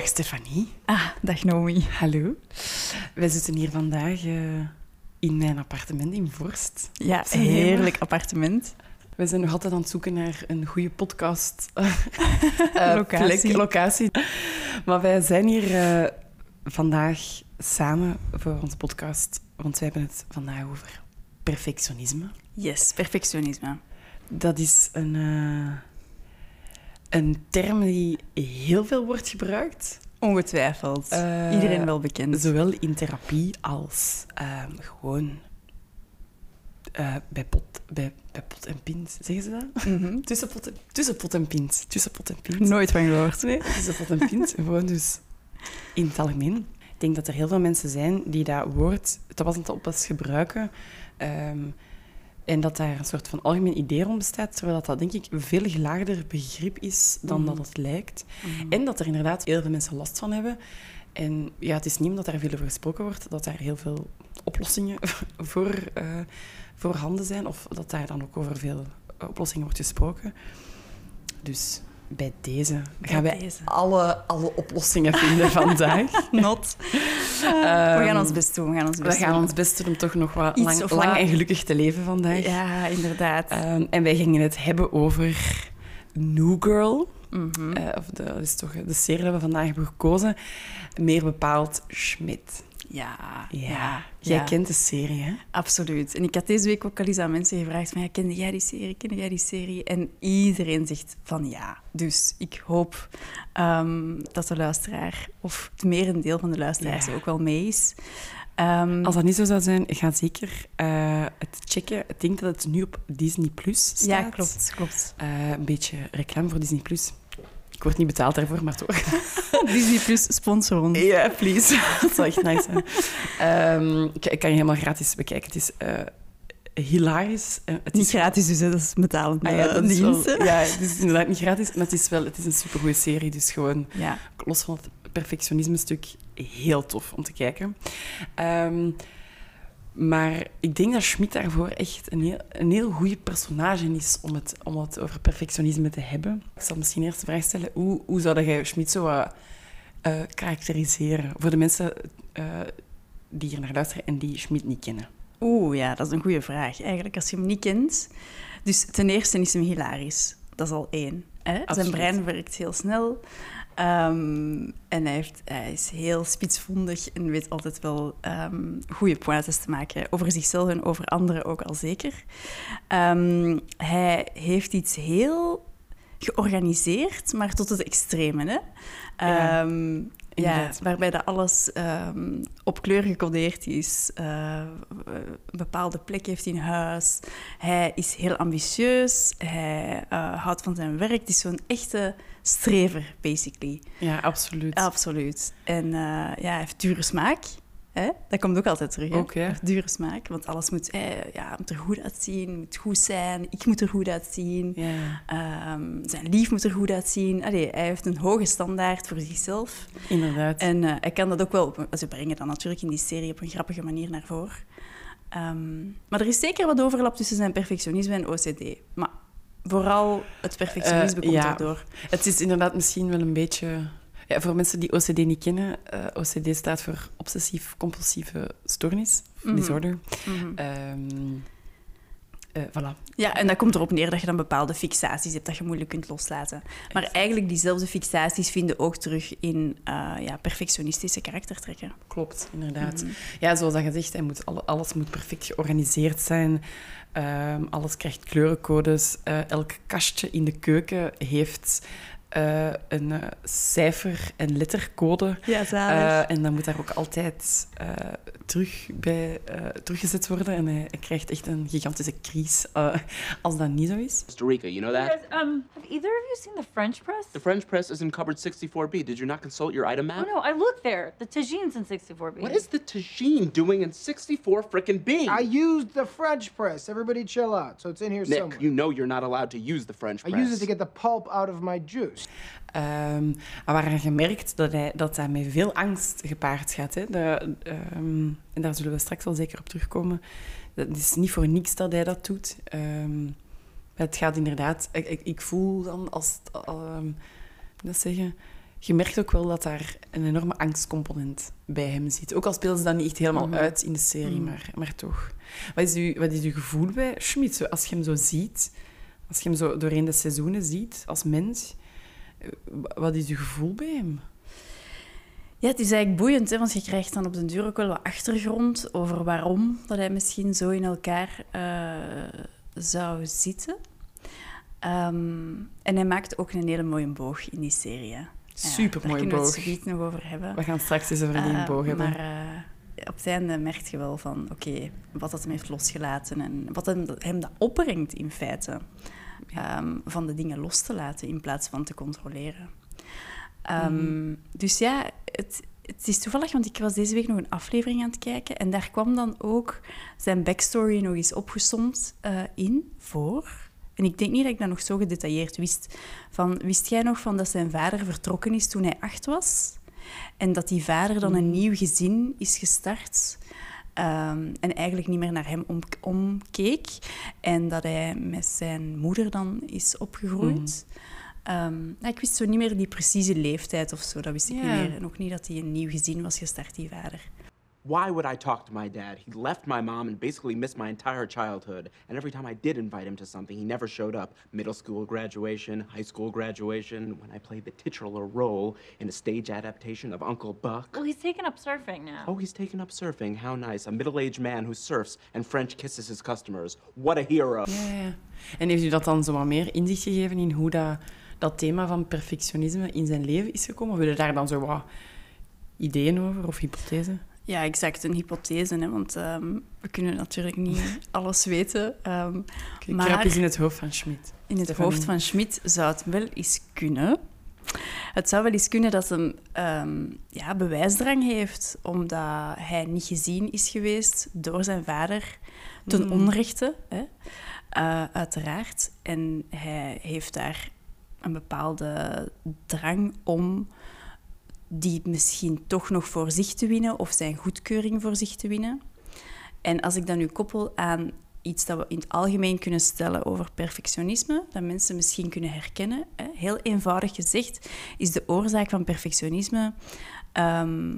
Dag Stefanie. Ah, dag Nomi. Hallo. Wij zitten hier vandaag uh, in mijn appartement in Vorst. Ja, een heerlijk appartement. We zijn nog altijd aan het zoeken naar een goede podcast uh, locatie. Plek, locatie. Maar wij zijn hier uh, vandaag samen voor onze podcast, want wij hebben het vandaag over perfectionisme. Yes, perfectionisme. Dat is een, een term die heel veel wordt gebruikt. Ongetwijfeld. Uh, Iedereen wel bekend. Zowel in therapie als uh, gewoon uh, bij, pot, bij, bij pot en pint. Zeggen ze dat? Mm -hmm. tussen, pot en, tussen pot en pint. Tussen pot en pint. Nooit van gehoord. Nee, tussen pot en pint. gewoon dus in het algemeen. Ik denk dat er heel veel mensen zijn die dat woord pas en te oppas gebruiken. Um, en dat daar een soort van algemeen idee rond bestaat, terwijl dat, dat denk ik een veel gelaagder begrip is dan mm. dat het lijkt. Mm. En dat er inderdaad heel veel mensen last van hebben. En ja, het is niet omdat daar veel over gesproken wordt, dat daar heel veel oplossingen voor, uh, voor handen zijn, of dat daar dan ook over veel oplossingen wordt gesproken. Dus bij deze gaan wij deze. Alle, alle oplossingen vinden vandaag. Not. Um, we gaan ons best doen. We gaan ons best, we gaan doen. ons best doen om toch nog wat Iets lang, lang wat. en gelukkig te leven vandaag. Ja, inderdaad. Um, en wij gingen het hebben over New Girl. Mm -hmm. uh, of de, dat is toch de serie die we vandaag hebben gekozen. Meer bepaald Schmidt. Ja, ja. ja. Jij ja. kent de serie, hè? Absoluut. En ik had deze week ook al eens aan mensen gevraagd van, ja, kende jij die serie, kende jij die serie? En iedereen zegt van ja. Dus ik hoop um, dat de luisteraar, of het merendeel van de luisteraars Ja. ook wel mee is. Um, Als dat niet zo zou zijn, ga zeker uh, het checken. Ik denk dat het nu op Disney Plus staat. Ja, klopt. klopt. Uh, een beetje reclame voor Disney Plus. Ik word niet betaald daarvoor, maar toch. Disney Plus sponsor ons. Ja, yeah, please. dat zou echt nice zijn. Um, ik kan je helemaal gratis bekijken. Het is uh, hilarisch. Uh, het niet is... gratis, dus hè? dat is betalend. Ah, ja, dat is dienst. wel, ja, het is inderdaad niet gratis, maar het is wel het is een supergoeie serie. Dus gewoon, ja. los van het perfectionisme-stuk, heel tof om te kijken. Um, maar ik denk dat Schmidt daarvoor echt een heel, een heel goede personage is om het, om het over perfectionisme te hebben. Ik zal misschien eerst de vraag stellen, hoe, hoe zou jij Schmidt zo uh, uh, karakteriseren? Voor de mensen uh, die hier naar luisteren en die Schmidt niet kennen. Oeh, ja, dat is een goede vraag. Eigenlijk, als je hem niet kent... Dus ten eerste is hem hilarisch. Dat is al één. Hè? Zijn brein werkt heel snel. Um, en hij, heeft, hij, is heel spitsvondig en weet altijd wel um, goede pointes te maken. Over zichzelf en over anderen ook al zeker. Um, hij heeft iets heel georganiseerd, maar tot het extreme. Hè? Ja, ja, waarbij dat alles op kleur gecodeerd is. Uh, een bepaalde plek heeft in huis. Hij is heel ambitieus. Hij uh, houdt van zijn werk. Het is zo'n echte strever, basically. Ja, absoluut. Absoluut. En uh, ja, hij heeft dure smaak. Hè? Dat komt ook altijd terug. Hè? Ook, ja. Dure smaak, want alles moet, eh, ja, moet er goed uitzien, moet goed zijn. Ik moet er goed uitzien. Ja. Um, zijn lief moet er goed uitzien. Allee, hij heeft een hoge standaard voor zichzelf. Inderdaad. En uh, hij kan dat ook wel... Op, ze brengen dat natuurlijk in die serie op een grappige manier naar voren. Um, maar er is zeker wat overlap tussen zijn perfectionisme en OCD. Maar vooral het perfectionisme uh, komt ja. erdoor. Het is inderdaad misschien wel een beetje... Ja, voor mensen die OCD niet kennen, uh, OCD staat voor obsessief-compulsieve stoornis, Mhm. mm -hmm. disorder. Mm -hmm. um, uh, voilà. Ja, en dat komt erop neer dat je dan bepaalde fixaties hebt dat je moeilijk kunt loslaten. Maar exact. eigenlijk diezelfde fixaties vinden ook terug in uh, ja, perfectionistische karaktertrekken. Klopt, inderdaad. Mm -hmm. Ja, zoals dat gezegd, hij moet, alles moet perfect georganiseerd zijn. Um, alles krijgt kleurencodes. Uh, elk kastje in de keuken heeft uh, een uh, cijfer- en lettercode. Ja, uh, en dan moet daar ook altijd terug bij teruggezet worden. En hij, hij, krijgt echt een gigantische crisis als dat niet zo is. Costa Rica, you know that? Yes, um, have either of you seen the French press? The French press is in cupboard 64B. Did you not consult your item map? Oh, no, I looked there. The tagine's in 64B. What is the tagine doing in 64 frickin' B? I used the French press. Everybody chill out. So it's in here Nick, somewhere. you know you're not allowed to use the French I press. use it to get the pulp out of my juice. Um, maar waar je merkt dat hij, dat met veel angst gepaard gaat. Hè. De, um, en daar zullen we straks wel zeker op terugkomen. Het is niet voor niks dat hij dat doet. Um, het gaat inderdaad... Ik, ik, ik, voel dan als... Um, dat zeggen... je merkt ook wel dat daar een enorme angstcomponent bij hem zit. Ook al speelt ze dat niet echt helemaal Mhm. uit in de serie, maar, maar toch. Wat is, uw, wat is uw gevoel bij Schmidt? Zo, Als je hem zo ziet, als je hem zo doorheen de seizoenen ziet, als mens, wat is uw gevoel bij hem? Ja, het is eigenlijk boeiend, hè, want je krijgt dan op den duur ook wel wat achtergrond over waarom dat hij misschien zo in elkaar eh, zou zitten. Ehm, en hij maakt ook een hele mooie boog in die serie. hè. Supermooie Daar kunnen we boog. het nog over hebben. We gaan straks eens over die Eh, boog hebben. Maar eh, op het einde merk je wel van, oké, wat dat hem heeft losgelaten en wat hem, hem dat opbrengt in feite. Ehm, van de dingen los te laten in plaats van te controleren. Ehm, Mhm. Dus ja, het, het is toevallig, want ik was deze week nog een aflevering aan het kijken en daar kwam dan ook zijn backstory nog eens opgesomd eh, in voor. En ik denk niet dat ik dat nog zo gedetailleerd wist. Van, wist jij nog van dat zijn vader vertrokken is toen hij acht was? En dat die vader dan een nieuw gezin is gestart. Ehm, en eigenlijk niet meer naar hem om, omkeek. En dat hij met zijn moeder dan is opgegroeid. Ehm, nou, ik wist zo niet meer die precieze leeftijd of zo. Dat wist ik Ja. niet meer. En ook niet dat hij een nieuw gezin was gestart, die vader. Why would I talk to my dad? He left my mom and basically missed my entire childhood. And every time I did invite him to something, he never showed up. Middle school graduation, high school graduation, when I played the titular role in a stage adaptation of Uncle Buck. Well, he's taken up surfing now. Oh, he's taken up surfing. How nice. A middle aged man who surfs and French kisses his customers. What a hero. Ja, ja. En heeft u dat dan zo wat meer inzicht gegeven in hoe dat, dat thema van perfectionisme in zijn leven is gekomen? Of hebben daar dan zo wat ideeën over of hypothesen? Ja, exact. Een hypothese, hè, want ehm, we kunnen natuurlijk niet alles weten. Ik Maar- krap eens in het hoofd van Schmidt. in het Stefanie. hoofd van Schmidt zou het wel eens kunnen. Het zou wel eens kunnen dat hij ehm, ja, bewijsdrang heeft, omdat hij niet gezien is geweest door zijn vader ten Mm. onrechte, hè? Eh, uiteraard. En hij heeft daar een bepaalde drang om die misschien toch nog voor zich te winnen of zijn goedkeuring voor zich te winnen. En als ik dat nu koppel aan iets dat we in het algemeen kunnen stellen over perfectionisme, dat mensen misschien kunnen herkennen. Heel eenvoudig gezegd is de oorzaak van perfectionisme ehm,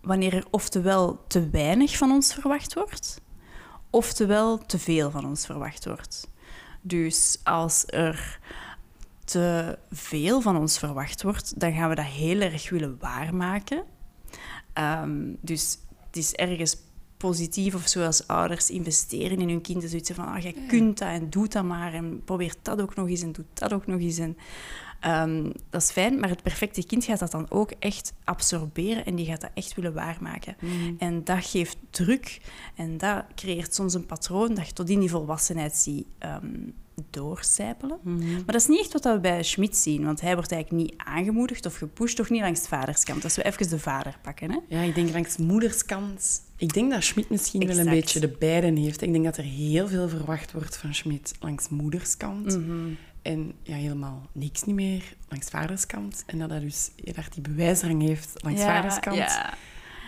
wanneer er oftewel te weinig van ons verwacht wordt, oftewel te veel van ons verwacht wordt. Dus als er te veel van ons verwacht wordt, dan gaan we dat heel erg willen waarmaken. Ehm, dus het is ergens positief of zo als ouders investeren in hun kind. en Zoiets van, ah, jij kunt dat en doe dat maar. En probeer dat ook nog eens en doe dat ook nog eens. En, ehm, dat is fijn, maar het perfecte kind gaat dat dan ook echt absorberen en die gaat dat echt willen waarmaken. En dat geeft druk en dat creëert soms een patroon dat je tot in die volwassenheid ziet ehm, doorcijpelen. Maar dat is niet echt wat we bij Schmidt zien, want hij wordt eigenlijk niet aangemoedigd of gepusht, toch niet langs de vaderskant. Als we even de vader pakken. Hè? Ja, ik denk langs moederskant... Ik denk dat Schmidt misschien wel een beetje de beiden heeft. Ik denk dat er heel veel verwacht wordt van Schmidt langs moederskant. Mhm. En ja, helemaal niks niet meer langs vaderskant. En dat hij dus heel erg die bewijsdrang heeft langs vaderskant. Ja.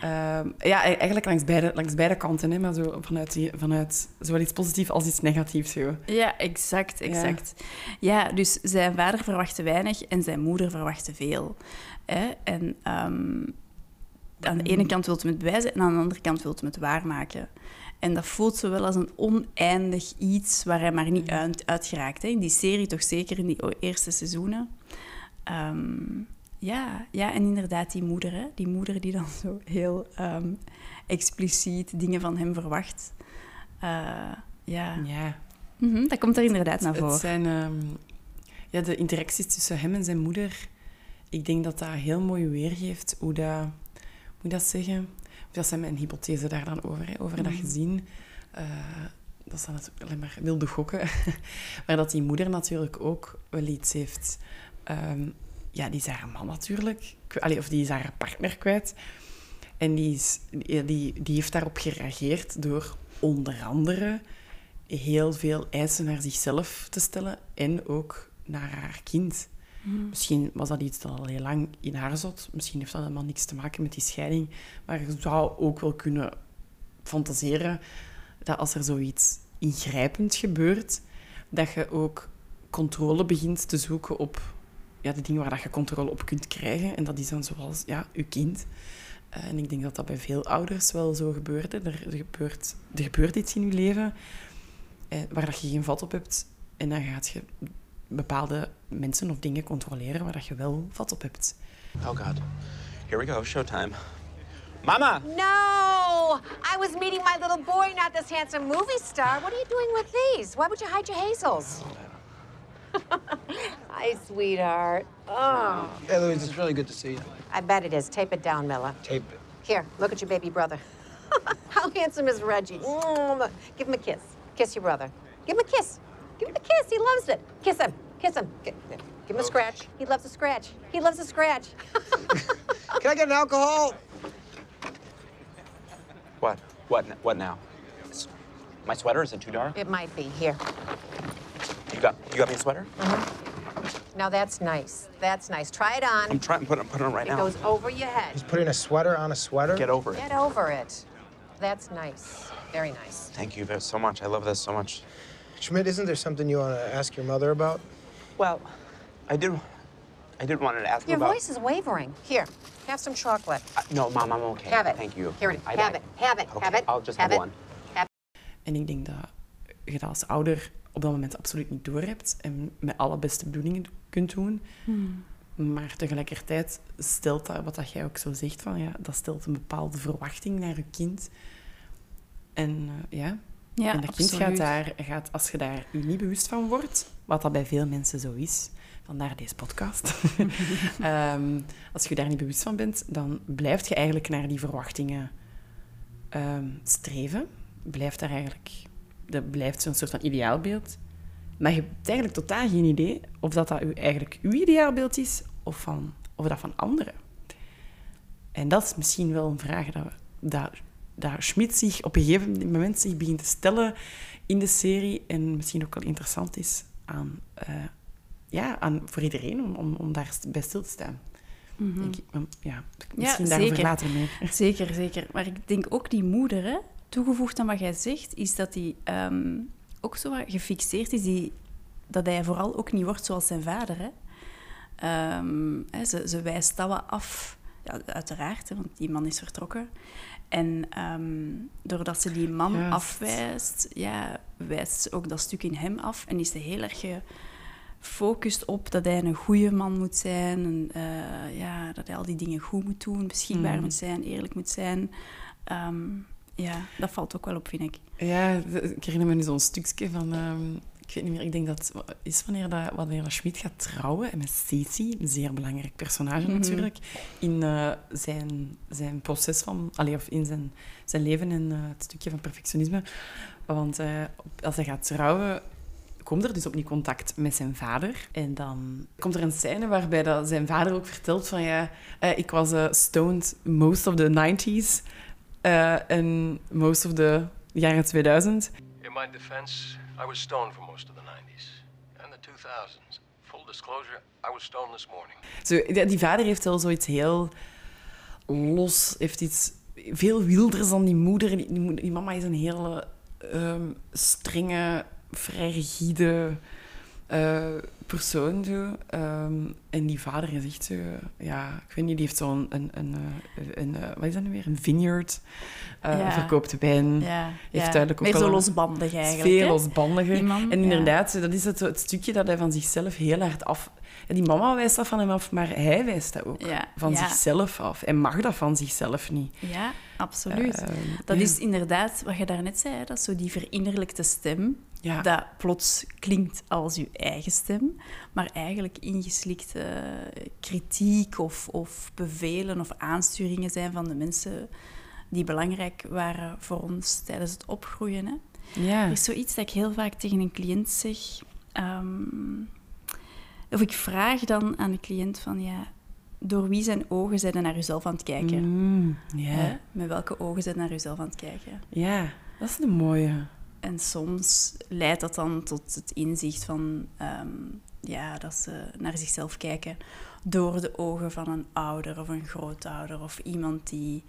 Ehm, ja, e- eigenlijk langs beide, langs beide kanten. Hè, maar zo vanuit, die, vanuit zowel iets positiefs als iets negatiefs. Zo. Ja, exact, exact. Ja. dus zijn vader verwachtte weinig en zijn moeder verwachtte veel. Hè? En ehm, aan de ene kant wil hij het bewijzen en aan de andere kant wil hij het waarmaken. En dat voelt zo wel als een oneindig iets waar hij maar niet uit, uit geraakt. Hè? In die serie toch zeker in die eerste seizoenen. Ehm, ja, ja, en inderdaad die moeder. Hè? Die moeder die dan zo heel ehm, expliciet dingen van hem verwacht. Eh, ja, Ja, Mhm, dat komt er inderdaad naar het voren. zijn ehm, ja, de interacties tussen hem en zijn moeder. Ik denk dat dat heel mooi weergeeft hoe dat, hoe moet ik dat zeggen? Dat zijn mijn hypothese daar dan over, hè, over dat gezin. Eh, dat is dan natuurlijk alleen maar wilde gokken. maar dat die moeder natuurlijk ook wel iets heeft. Ehm, ja, die is haar man natuurlijk. Allee, of die is haar partner kwijt. En die, is, die, die heeft daarop gereageerd door onder andere heel veel eisen naar zichzelf te stellen en ook naar haar kind. Misschien was dat iets dat al heel lang in haar zat. Misschien heeft dat helemaal niks te maken met die scheiding. Maar je zou ook wel kunnen fantaseren dat als er zoiets ingrijpend gebeurt, dat je ook controle begint te zoeken op ja, de dingen waar dat je controle op kunt krijgen. En dat is dan zoals ja, je kind. Eh, en ik denk dat dat bij veel ouders wel zo gebeurt. Er, er, gebeurt, er gebeurt iets in je leven eh, waar dat je geen vat op hebt. En dan gaat je bepaalde mensen of dingen controleren waar dat je wel vat op hebt. Oh God. Here we go. Showtime. Mama! No! I was meeting my little boy, not this handsome movie star. What are you doing with these? Why would you hide your hazels? Hi, sweetheart. Oh, Hey, Louise, it's really good to see you. I bet it is. Tape it down, Milla. Tape it. Here, look at your baby brother. How handsome is Reggie? Mm, Give him a kiss. Kiss your brother. Give him a kiss. Give him a kiss. He loves it. Kiss him. Kiss him. Give him a oh. scratch. He loves a scratch. He loves a scratch. Can I get an alcohol? What? What? What now? My sweater is it too dark? it might be. Here. You got you got me a sweater? Mm-hmm. Now that's nice. That's nice. Try it on. I'm trying to put it put it on right It now. It goes over your head. He's putting a sweater on a sweater? Get over it. Get over it. That's nice. Very nice. Thank you so much. I love this so much. Schmidt, isn't there something you want to ask your mother about? Well, I did I did want to ask you Your about. voice is wavering. Here, have some chocolate. Uh, no, mom, I'm okay. Have it. Thank you. Here it Have I- it. Have it. Okay, Have it. I'll just have have it. one. Have En ik denk dat je dat als ouder op dat moment absoluut niet doorhebt en met alle beste bedoelingen kunt doen. Maar tegelijkertijd stelt dat, wat dat jij ook zo zegt, van, ja, dat stelt een bepaalde verwachting naar je kind. En eh, ja, Ja, en dat kind gaat daar, gaat, als je daar je niet bewust van wordt, wat dat bij veel mensen zo is, vandaar deze podcast. Ehm, als je daar niet bewust van bent, dan blijf je eigenlijk naar die verwachtingen ehm, streven. Blijft daar eigenlijk, dat blijft zo'n soort van ideaalbeeld. Maar je hebt eigenlijk totaal geen idee of dat, dat eigenlijk uw ideaalbeeld is of, van, of dat van anderen. En dat is misschien wel een vraag dat, dat, dat Schmidt zich op een gegeven moment zich begint te stellen in de serie. En misschien ook wel interessant is aan, eh, ja, aan, voor iedereen om, om, om daar bij stil te staan. Denk ik. Ja, misschien daarover zeker. later meer. Zeker, zeker. Maar ik denk ook die moeder, hè, toegevoegd aan wat jij zegt, is dat hij ehm, ook zo gefixeerd is. Die, dat hij vooral ook niet wordt zoals zijn vader. Hè. Ehm, hè, ze, ze wijst dat wat af, uiteraard, hè, want die man is vertrokken. En ehm, doordat ze die man Juist. afwijst, ja, wijst ze ook dat stuk in hem af. En is ze heel erg gefocust op dat hij een goede man moet zijn. En, eh, ja, dat hij al die dingen goed moet doen, beschikbaar Mhm. moet zijn, eerlijk moet zijn. Ehm, ja, dat valt ook wel op, vind ik. Ja, ik herinner me nu zo'n stukje van... ehm, ik weet niet meer, ik denk dat het is wanneer, dat, wanneer dat Schmid gaat trouwen. En met Stacey, een zeer belangrijk personage Mhm. natuurlijk, in eh, zijn, zijn proces van... Allee, of in zijn, zijn leven en eh, het stukje van perfectionisme. Want eh, als hij gaat trouwen, komt er dus opnieuw contact met zijn vader. En dan komt er een scène waarbij dat zijn vader ook vertelt van... Ja, eh, ik was eh, stoned most of the 90s eh, en most of the jaren 2000. In my defense, I was stoned for most of the 90s and the 2000s. Full disclosure, I was stoned this morning. Zo, die, vader heeft wel zoiets heel los, heeft iets veel wilders dan die moeder. Die, die, die mama is een hele ehm, strenge, vrij rigide eh, persoon. Zo. Ehm, en die vader is echt zo, ja, ik weet niet, die heeft zo'n, een, een, eh, een, eh, wat is dat nu weer? Een vineyard, Ja. verkoopt wijn. Ja, heeft ja. duidelijk ook Meer zo losbandig eigenlijk. Veel losbandiger. Man, en inderdaad, dat is het, het stukje dat hij van zichzelf heel hard af... En die mama wijst dat van hem af, maar hij wijst dat ook Ja, van ja. zichzelf af. En mag dat van zichzelf niet. Ja, absoluut. Ehm, dat ja. is inderdaad wat je daarnet zei, hè, dat is zo die verinnerlijkte stem. Ja. Dat plots klinkt als je eigen stem, maar eigenlijk ingeslikte kritiek of, of bevelen of aansturingen zijn van de mensen die belangrijk waren voor ons tijdens het opgroeien. Hè. Ja. Er is zoiets dat ik heel vaak tegen een cliënt zeg. ehm, of ik vraag dan aan de cliënt van, ja, door wie zijn ogen zijn naar jezelf aan het kijken? Mm. Met welke ogen zijn naar jezelf aan het kijken? ja, dat is een mooie. En soms leidt dat dan tot het inzicht van ehm, ja, dat ze naar zichzelf kijken door de ogen van een ouder of een grootouder of iemand die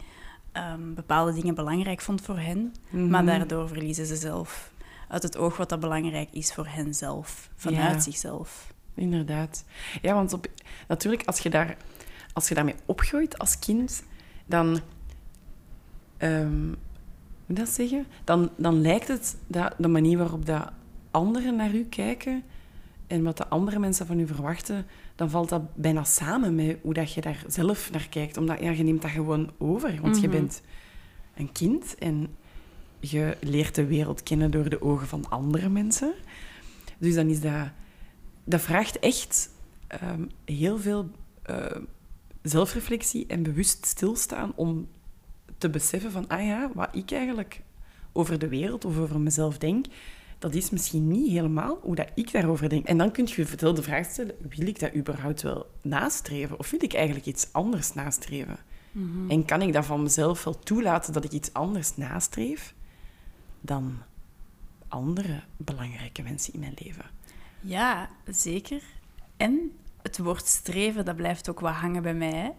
ehm, bepaalde dingen belangrijk vond voor hen, maar Mhm. daardoor verliezen ze zelf uit het oog wat dat belangrijk is voor hen zelf, vanuit Ja. zichzelf. inderdaad. Ja, want op, natuurlijk, als je, daar, als je daarmee opgroeit als kind, dan... ehm, moet dat zeggen? Dan, dan lijkt het dat de manier waarop dat anderen naar u kijken en wat de andere mensen van u verwachten, dan valt dat bijna samen met hoe dat je daar zelf naar kijkt. Omdat ja, je neemt dat gewoon over, want je bent een kind en je leert de wereld kennen door de ogen van andere mensen. Dus dan is dat... Dat vraagt echt ehm, heel veel eh, zelfreflectie en bewust stilstaan om te beseffen van, ah ja, wat ik eigenlijk over de wereld of over mezelf denk, dat is misschien niet helemaal hoe dat ik daarover denk. En dan kun je jezelf de vraag stellen, wil ik dat überhaupt wel nastreven? Of wil ik eigenlijk iets anders nastreven? En kan ik dat van mezelf wel toelaten dat ik iets anders nastreef dan andere belangrijke mensen in mijn leven? Ja, zeker. En het woord streven, dat blijft ook wat hangen bij mij. Hè?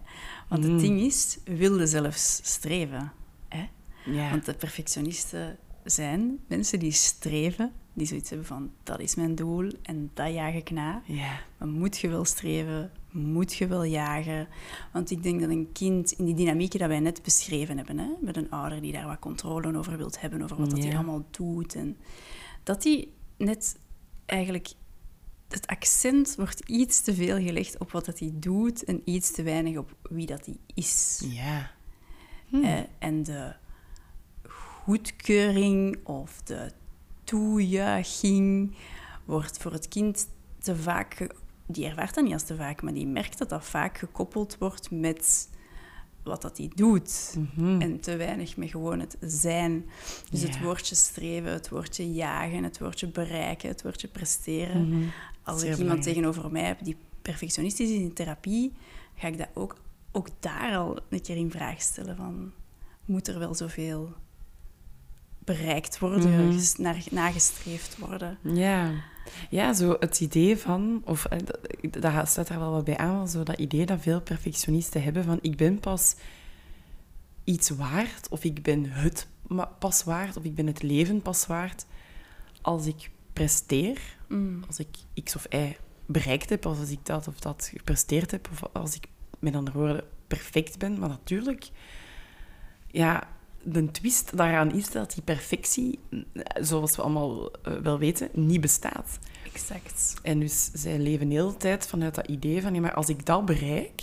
Want het ding is, we wilden zelfs streven. Hè? Ja. Want de perfectionisten zijn mensen die streven, die zoiets hebben van, dat is mijn doel en dat jaag ik na. Ja. Maar moet je wel streven? Moet je wel jagen? Want ik denk dat een kind in die dynamieken dat wij net beschreven hebben, hè, met een ouder die daar wat controle over wilt hebben, over wat dat hij allemaal doet, en dat die net eigenlijk het accent wordt iets te veel gelegd op wat dat hij doet en iets te weinig op wie dat hij is. Ja. Eh, en de goedkeuring of de toejuiching wordt voor het kind te vaak... Die ervaart dat niet als te vaak, maar die merkt dat dat vaak gekoppeld wordt met wat dat hij doet. En te weinig met gewoon het zijn. Dus het woordje streven, het woordje jagen, het woordje bereiken, het woordje presteren. Als ik iemand tegenover mij heb die perfectionistisch is in therapie, ga ik dat ook, ook daar al een keer in vraag stellen van... Moet er wel zoveel bereikt worden, naar, nagestreefd worden? Ja. ja, zo het idee van, of eh, dat, staat daar wel wat bij aan, zo dat idee dat veel perfectionisten hebben van ik ben pas iets waard, of ik ben het pas waard, of ik ben het leven pas waard als ik presteer, als ik X of Y bereikt heb, of als ik dat of dat gepresteerd heb, of als ik met andere woorden perfect ben. Maar natuurlijk, ja, de twist daaraan is dat die perfectie, zoals we allemaal eh, wel weten, niet bestaat. Exact. En dus zij leven de hele tijd vanuit dat idee van, ja, maar als ik dat bereik,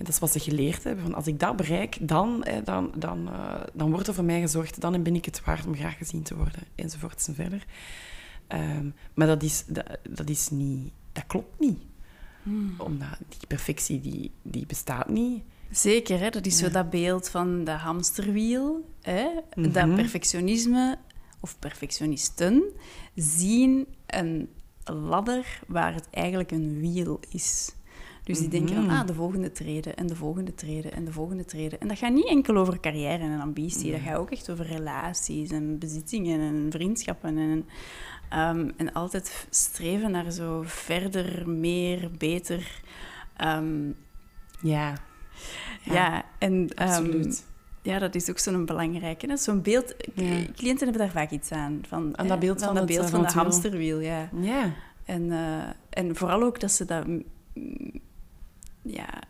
en dat is wat ze geleerd hebben, van als ik dat bereik, dan, eh, dan, dan, eh, dan wordt er voor mij gezorgd, dan ben ik het waard om graag gezien te worden, enzovoort en verder. Ehm, maar dat is, dat, dat is niet, dat klopt niet. Omdat die perfectie, die, die bestaat niet. Zeker, hè? dat is zo dat beeld van de hamsterwiel. Hè? Dat Mhm. perfectionisme of perfectionisten zien een ladder waar het eigenlijk een wiel is. Dus die denken Mhm. van, ah, de volgende treden en de volgende treden en de volgende treden. En dat gaat niet enkel over carrière en ambitie, dat gaat ook echt over relaties en bezittingen en vriendschappen. En, ehm, en altijd streven naar zo verder, meer, beter. Ehm, Ja, ja, en ehm, absoluut. ja, dat is ook zo'n belangrijke. Zo'n beeld, Ja. cliënten hebben daar vaak iets aan. Van, Aan dat hè, beeld van dat beeld eh, van de hamsterwiel, ja. ja. En, eh, en vooral ook dat ze dat ja,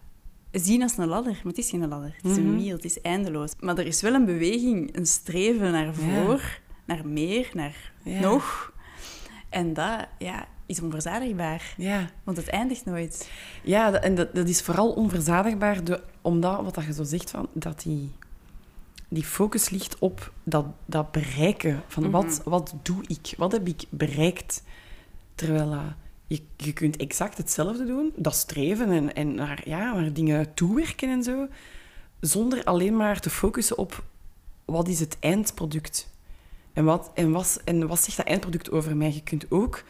zien als een ladder. Maar het is geen ladder, het is een Mhm. wiel, het is eindeloos. Maar er is wel een beweging, een streven naar voor, naar meer, naar Ja. nog. En dat ja, is onverzadigbaar, ja. want het eindigt nooit. Ja, en dat, dat is vooral onverzadigbaar, door, omdat, wat dat je zo zegt, van, dat die, die focus ligt op dat, dat bereiken. Van wat, wat doe ik? Wat heb ik bereikt? Terwijl je, je kunt exact hetzelfde doen, dat streven en, en naar, ja, naar dingen toewerken en zo, zonder alleen maar te focussen op wat is het eindproduct. En wat, en, wat, en wat zegt dat eindproduct over mij? Je kunt ook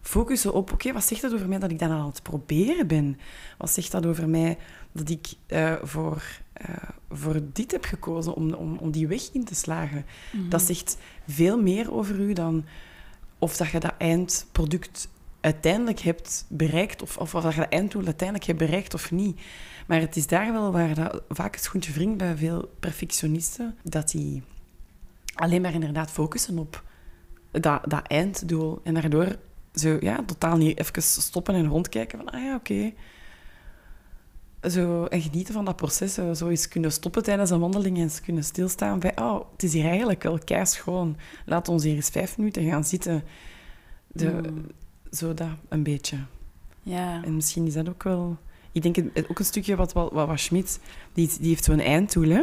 focussen op, oké, wat zegt dat over mij dat ik dan aan het proberen ben? Wat zegt dat over mij dat ik eh, voor, eh, voor dit heb gekozen, om, om, om die weg in te slagen? Dat zegt veel meer over u dan of dat je dat eindproduct uiteindelijk hebt bereikt, of, of, je dat einddoel uiteindelijk hebt bereikt of niet. Maar het is daar wel waar dat vaak het schoentje wringt bij veel perfectionisten, dat die alleen maar inderdaad focussen op dat, dat einddoel. En daardoor zo, ja, totaal niet even stoppen en rondkijken van, ah ja, oké. Zo, en genieten van dat proces. Zo, eens kunnen stoppen tijdens een wandeling en eens kunnen stilstaan bij, oh, het is hier eigenlijk wel schoon. Laat ons hier eens vijf minuten gaan zitten. De, Zo dat, een beetje. Ja. En misschien is dat ook wel... Ik denk het, ook een stukje wat, wat, wat, Schmidt... Die, die heeft zo'n eindtool, hè.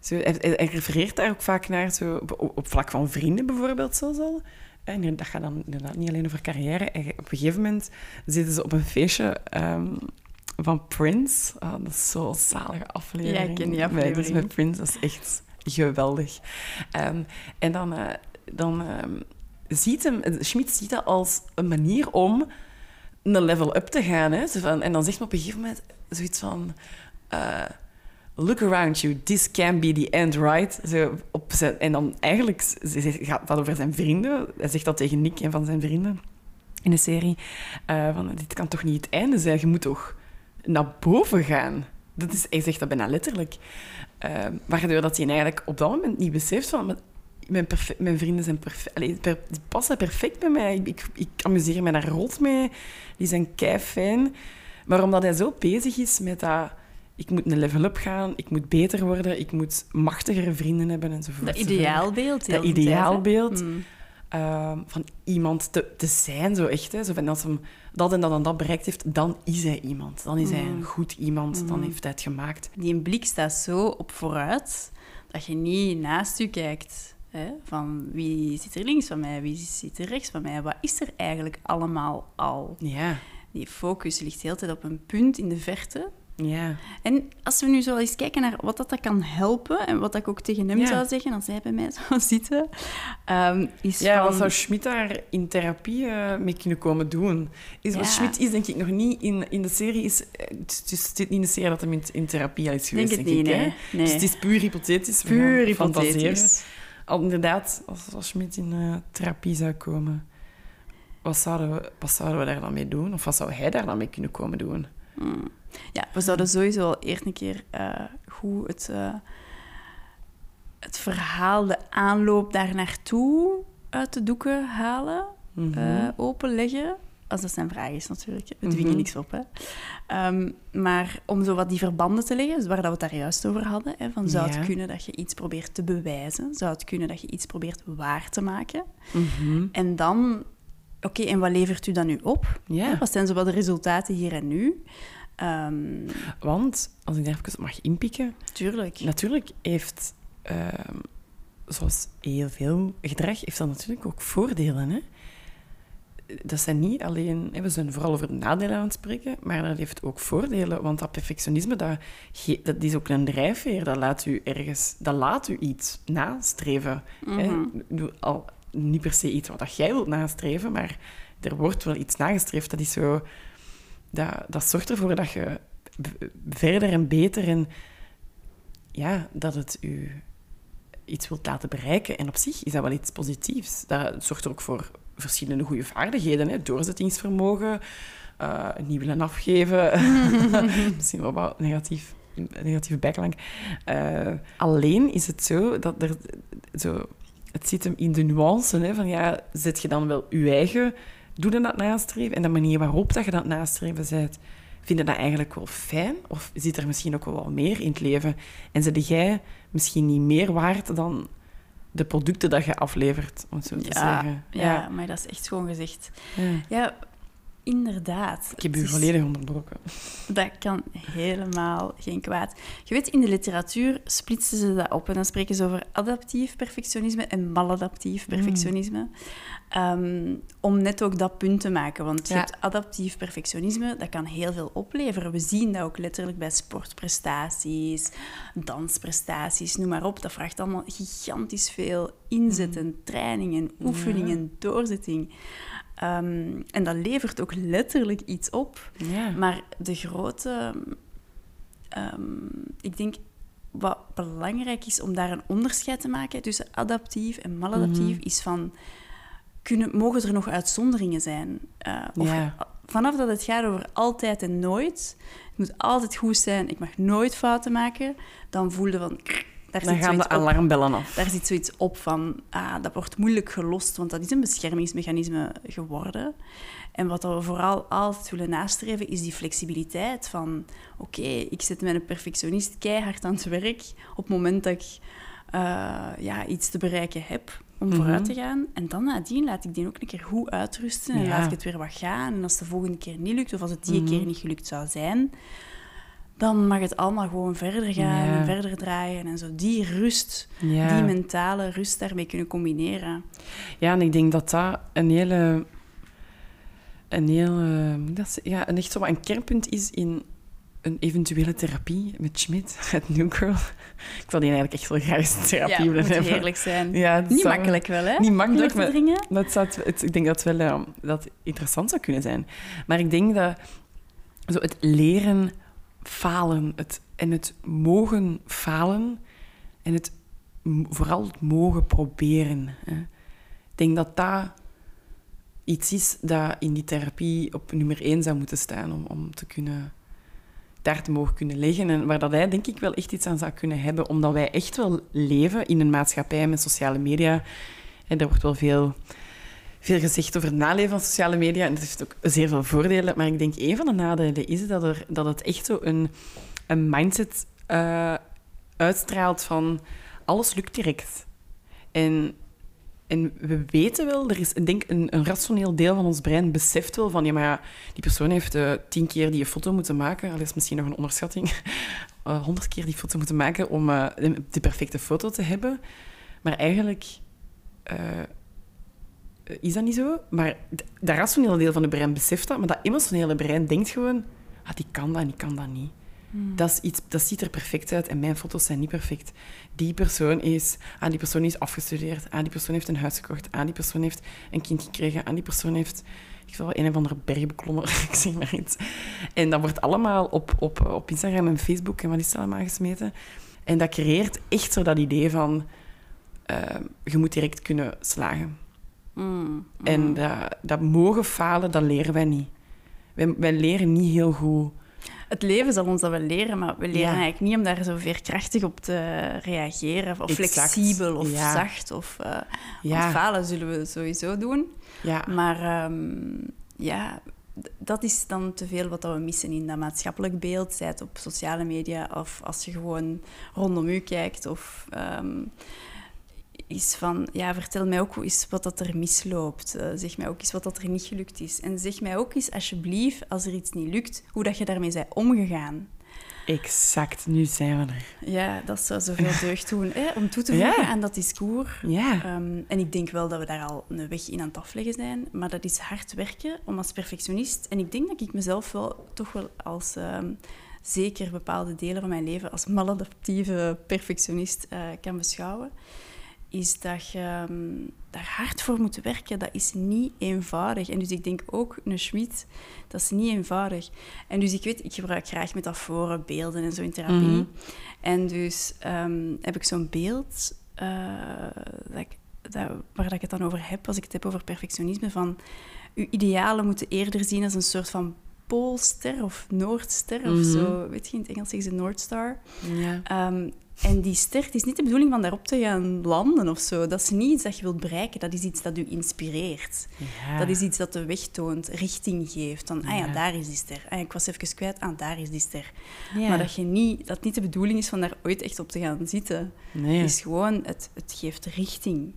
Zo, hij, refereert daar ook vaak naar, zo, op, op vlak van vrienden bijvoorbeeld, zelfs al. En dat gaat dan inderdaad niet alleen over carrière. En op een gegeven moment zitten ze op een feestje ehm, van Prince. Ah, dat is zo'n zalige aflevering. Ja, ik ken die dus aflevering. met Prince, dat is echt geweldig. Ehm, en dan, eh, dan ehm, ziet hem... Ziet dat als een manier om een level up te gaan. Hè? Van, en dan zegt hij op een gegeven moment zoiets van... eh, Look around you, this can be the end, right? En dan eigenlijk z- z- gaat dat over zijn vrienden. Hij zegt dat tegen Nick, een van zijn vrienden in de serie. eh, van, dit kan toch niet het einde zijn? Je moet toch naar boven gaan? Dat is, hij zegt dat bijna letterlijk. Eh, waardoor dat hij eigenlijk op dat moment niet beseft van... Mijn, mijn vrienden zijn perfect. Allee, per, die passen perfect bij mij. Ik, ik, ik amuseer me daar rot mee. Die zijn kei fijn. Maar omdat hij zo bezig is met dat... Ik moet een level up gaan, ik moet beter worden, ik moet machtigere vrienden hebben enzovoort. Dat ideaalbeeld. Dat ideaalbeeld Mm. ehm, van iemand te, te zijn, zo echt. Hè. Zo van als hem dat en dat en dat bereikt heeft, dan is hij iemand. Dan is hij Mm. een goed iemand, dan heeft hij het gemaakt. Die blik staat zo op vooruit dat je niet naast je kijkt. Hè? Van wie zit er links van mij, wie zit er rechts van mij, wat is er eigenlijk allemaal al? Ja, Die focus ligt de hele tijd op een punt in de verte. ja. En als we nu zo eens kijken naar wat dat, dat kan helpen, en wat ik ook tegen hem Ja. zou zeggen als hij bij mij zou zitten, ehm, is Ja, van... wat zou Schmidt daar in therapie eh, mee kunnen komen doen? Is, Ja. Schmidt is denk ik nog niet in, in de serie... Is, eh, het is het is niet in de serie dat hij in, in therapie al is denk geweest, het denk niet, ik. hè? nee. Dus het is puur hypothetisch. Puur hypothetisch. Al inderdaad, als, als Schmidt in eh, therapie zou komen, wat zouden, we, wat zouden we daar dan mee doen? Of wat zou hij daar dan mee kunnen komen doen? Mm. Ja, we zouden sowieso al eerst een keer eh, goed het, eh, het verhaal, de aanloop daar naartoe uit de doeken halen, eh, openleggen. Als dat zijn vraag is natuurlijk. We dwingen Mhm. niks op. Hè. Ehm, maar om zo wat die verbanden te leggen, dus waar dat we het daar juist over hadden, hè, van zou Ja. het kunnen dat je iets probeert te bewijzen? Zou het kunnen dat je iets probeert waar te maken? Mhm. En dan, oké, en wat levert u dan nu op? Ja. Hè, Wat zijn zo wat de resultaten hier en nu? Ehm, Want, als ik daar even mag inpikken, tuurlijk. natuurlijk heeft, ehm, zoals heel veel gedrag, heeft dat natuurlijk ook voordelen. Hè? Dat zijn niet alleen, we zijn vooral over de nadelen aan het spreken, maar dat heeft ook voordelen. Want dat perfectionisme, dat, dat is ook een drijfveer. Dat laat u ergens, dat laat u iets nastreven. Mhm. Al, niet per se iets wat dat jij wilt nastreven, maar er wordt wel iets nagestreefd. Dat is zo... Dat, dat zorgt ervoor dat je verder en beter en ja, dat het u iets wilt laten bereiken. En op zich is dat wel iets positiefs. Dat zorgt er ook voor verschillende goede vaardigheden. Hè? Doorzettingsvermogen, eh niet willen afgeven. Misschien wel wat negatief, negatieve bijklank. Eh, alleen is het zo dat er zo... Het zit hem in de nuance, hè, van ja, zet je dan wel je eigen... Doe je dat nastreven? En de manier waarop dat je dat nastreven bent, vind je dat eigenlijk wel fijn? Of zit er misschien ook wel meer in het leven? En zit jij misschien niet meer waard dan de producten dat je aflevert, om het zo te Ja, zeggen? ja, maar dat is echt schoon gezegd. Ja. Ja, inderdaad. Ik heb u is- volledig onderbroken. Dat kan helemaal geen kwaad. Je weet, in de literatuur splitsen ze dat op. En dan spreken ze over adaptief perfectionisme en maladaptief perfectionisme. Ehm, om net ook dat punt te maken. Want je Ja. hebt adaptief perfectionisme, dat kan heel veel opleveren. We zien dat ook letterlijk bij sportprestaties, dansprestaties, noem maar op. Dat vraagt allemaal gigantisch veel inzet en training en oefening en doorzetting. Ehm, en dat levert ook letterlijk iets op. Ja. Maar de grote... ehm, ik denk wat belangrijk is om daar een onderscheid te maken tussen adaptief en maladaptief, is van... Kunnen, mogen er nog uitzonderingen zijn? Eh, of Ja. Vanaf dat het gaat over altijd en nooit, het moet altijd goed zijn, ik mag nooit fouten maken, dan voel je van... Daar Dan zit gaan de zoiets op. alarmbellen af. Daar zit zoiets op van, ah, dat wordt moeilijk gelost, want dat is een beschermingsmechanisme geworden. En wat we vooral altijd willen nastreven, is die flexibiliteit van, oké, ik zet mijn perfectionist keihard aan het werk op het moment dat ik eh, ja, iets te bereiken heb om Mhm. vooruit te gaan. En dan nadien laat ik die ook een keer goed uitrusten en Ja. laat ik het weer wat gaan. En als het de volgende keer niet lukt, of als het die Mhm. keer niet gelukt zou zijn, dan mag het allemaal gewoon verder gaan Ja. en verder draaien. En zo die rust, Ja. die mentale rust daarmee kunnen combineren. Ja, en ik denk dat dat een hele... Een heel... dat ja, een echt zo een kernpunt is in een eventuele therapie met Schmidt, het New Girl. Ik wil die eigenlijk echt wel graag eens therapie ja, willen moet hebben. heerlijk zijn. Ja, Niet zou- makkelijk wel, hè? Niet makkelijk, maar dat zou het, ik denk dat het wel eh, dat interessant zou kunnen zijn. Maar ik denk dat zo het leren falen het, en het mogen falen en het vooral het mogen proberen. Hè. Ik denk dat dat iets is dat in die therapie op nummer één zou moeten staan om, om te kunnen daar te mogen kunnen liggen. En waar dat hij denk ik wel echt iets aan zou kunnen hebben, omdat wij echt wel leven in een maatschappij met sociale media. En er wordt wel veel, veel gezegd over het naleven van sociale media. En dat heeft ook zeer veel voordelen. Maar ik denk, een van de nadelen is dat, er, dat het echt zo een, een mindset eh, uitstraalt van alles lukt direct. En, en we weten wel, er is denk een, een rationeel deel van ons brein beseft wel van, ja, maar ja, die persoon heeft eh, tien keer die foto moeten maken. Dat is misschien nog een onderschatting. Eh, Honderd keer die foto moeten maken om de, perfecte foto te hebben. Maar eigenlijk is dat niet zo. Maar dat rationele deel van het brein beseft dat, maar dat emotionele brein denkt gewoon, ah, die kan dat en die kan dat niet. Dat, is iets, dat ziet er perfect uit en mijn foto's zijn niet perfect. Die persoon is, ah, die persoon is afgestudeerd, ah, die persoon heeft een huis gekocht, ah, die persoon heeft een kind gekregen, ah, die persoon heeft ik wil wel een of andere berg beklommen, ik zeg maar iets. En dat wordt allemaal op, op, op Instagram en Facebook en wat is dat allemaal gesmeten. En dat creëert echt zo dat idee van, eh, je moet direct kunnen slagen. Mm, En dat, dat mogen falen, dat leren wij niet. Wij, wij leren niet heel goed. Het leven zal ons dat wel leren, maar we leren Ja. eigenlijk niet om daar zo veerkrachtig op te reageren. Of Exact. flexibel, of Ja. zacht. Of, Ja. Want falen zullen we sowieso doen. Ja, Maar ehm, ja, dat is dan te veel wat we missen in dat maatschappelijk beeld. Zij het op sociale media of als je gewoon rondom u kijkt. Of ehm, is van, ja, vertel mij ook eens wat dat er misloopt. Eh, zeg mij ook eens wat dat er niet gelukt is. En zeg mij ook eens, alsjeblieft, als er iets niet lukt, hoe dat je daarmee bent omgegaan. exact. Nu zijn we er. Ja, dat zou zoveel deugd doen. Hè? Om toe te voegen Ja. aan dat discours. Ja. Ehm, en ik denk wel dat we daar al een weg in aan het afleggen zijn. Maar dat is hard werken om als perfectionist... En ik denk dat ik mezelf wel toch wel als... ehm, zeker bepaalde delen van mijn leven als maladaptieve perfectionist eh, kan beschouwen. Is dat je ehm, daar hard voor moet werken. Dat is niet eenvoudig. En dus ik denk ook, een Schmid, dat is niet eenvoudig. En dus ik weet, ik gebruik graag metaforen, beelden en zo in therapie. Mhm. En dus ehm, heb ik zo'n beeld eh, dat ik, dat, waar dat ik het dan over heb, als ik het heb over perfectionisme, van uw idealen moeten eerder zien als een soort van poolster of noordster of Mhm. zo. Weet je, in het Engels zeggen ze Noordster. ja. Ehm, en die ster, het is niet de bedoeling van daarop te gaan landen of zo. Dat is niet iets dat je wilt bereiken, dat is iets dat u inspireert. Ja. Dat is iets dat de weg toont, richting geeft. Van, ah ja, daar is die ster. Ah, ik was even kwijt, ah, daar is die ster. Ja. Maar dat, je niet, dat niet de bedoeling is van daar ooit echt op te gaan zitten. Nee. Het is gewoon, het, het geeft richting.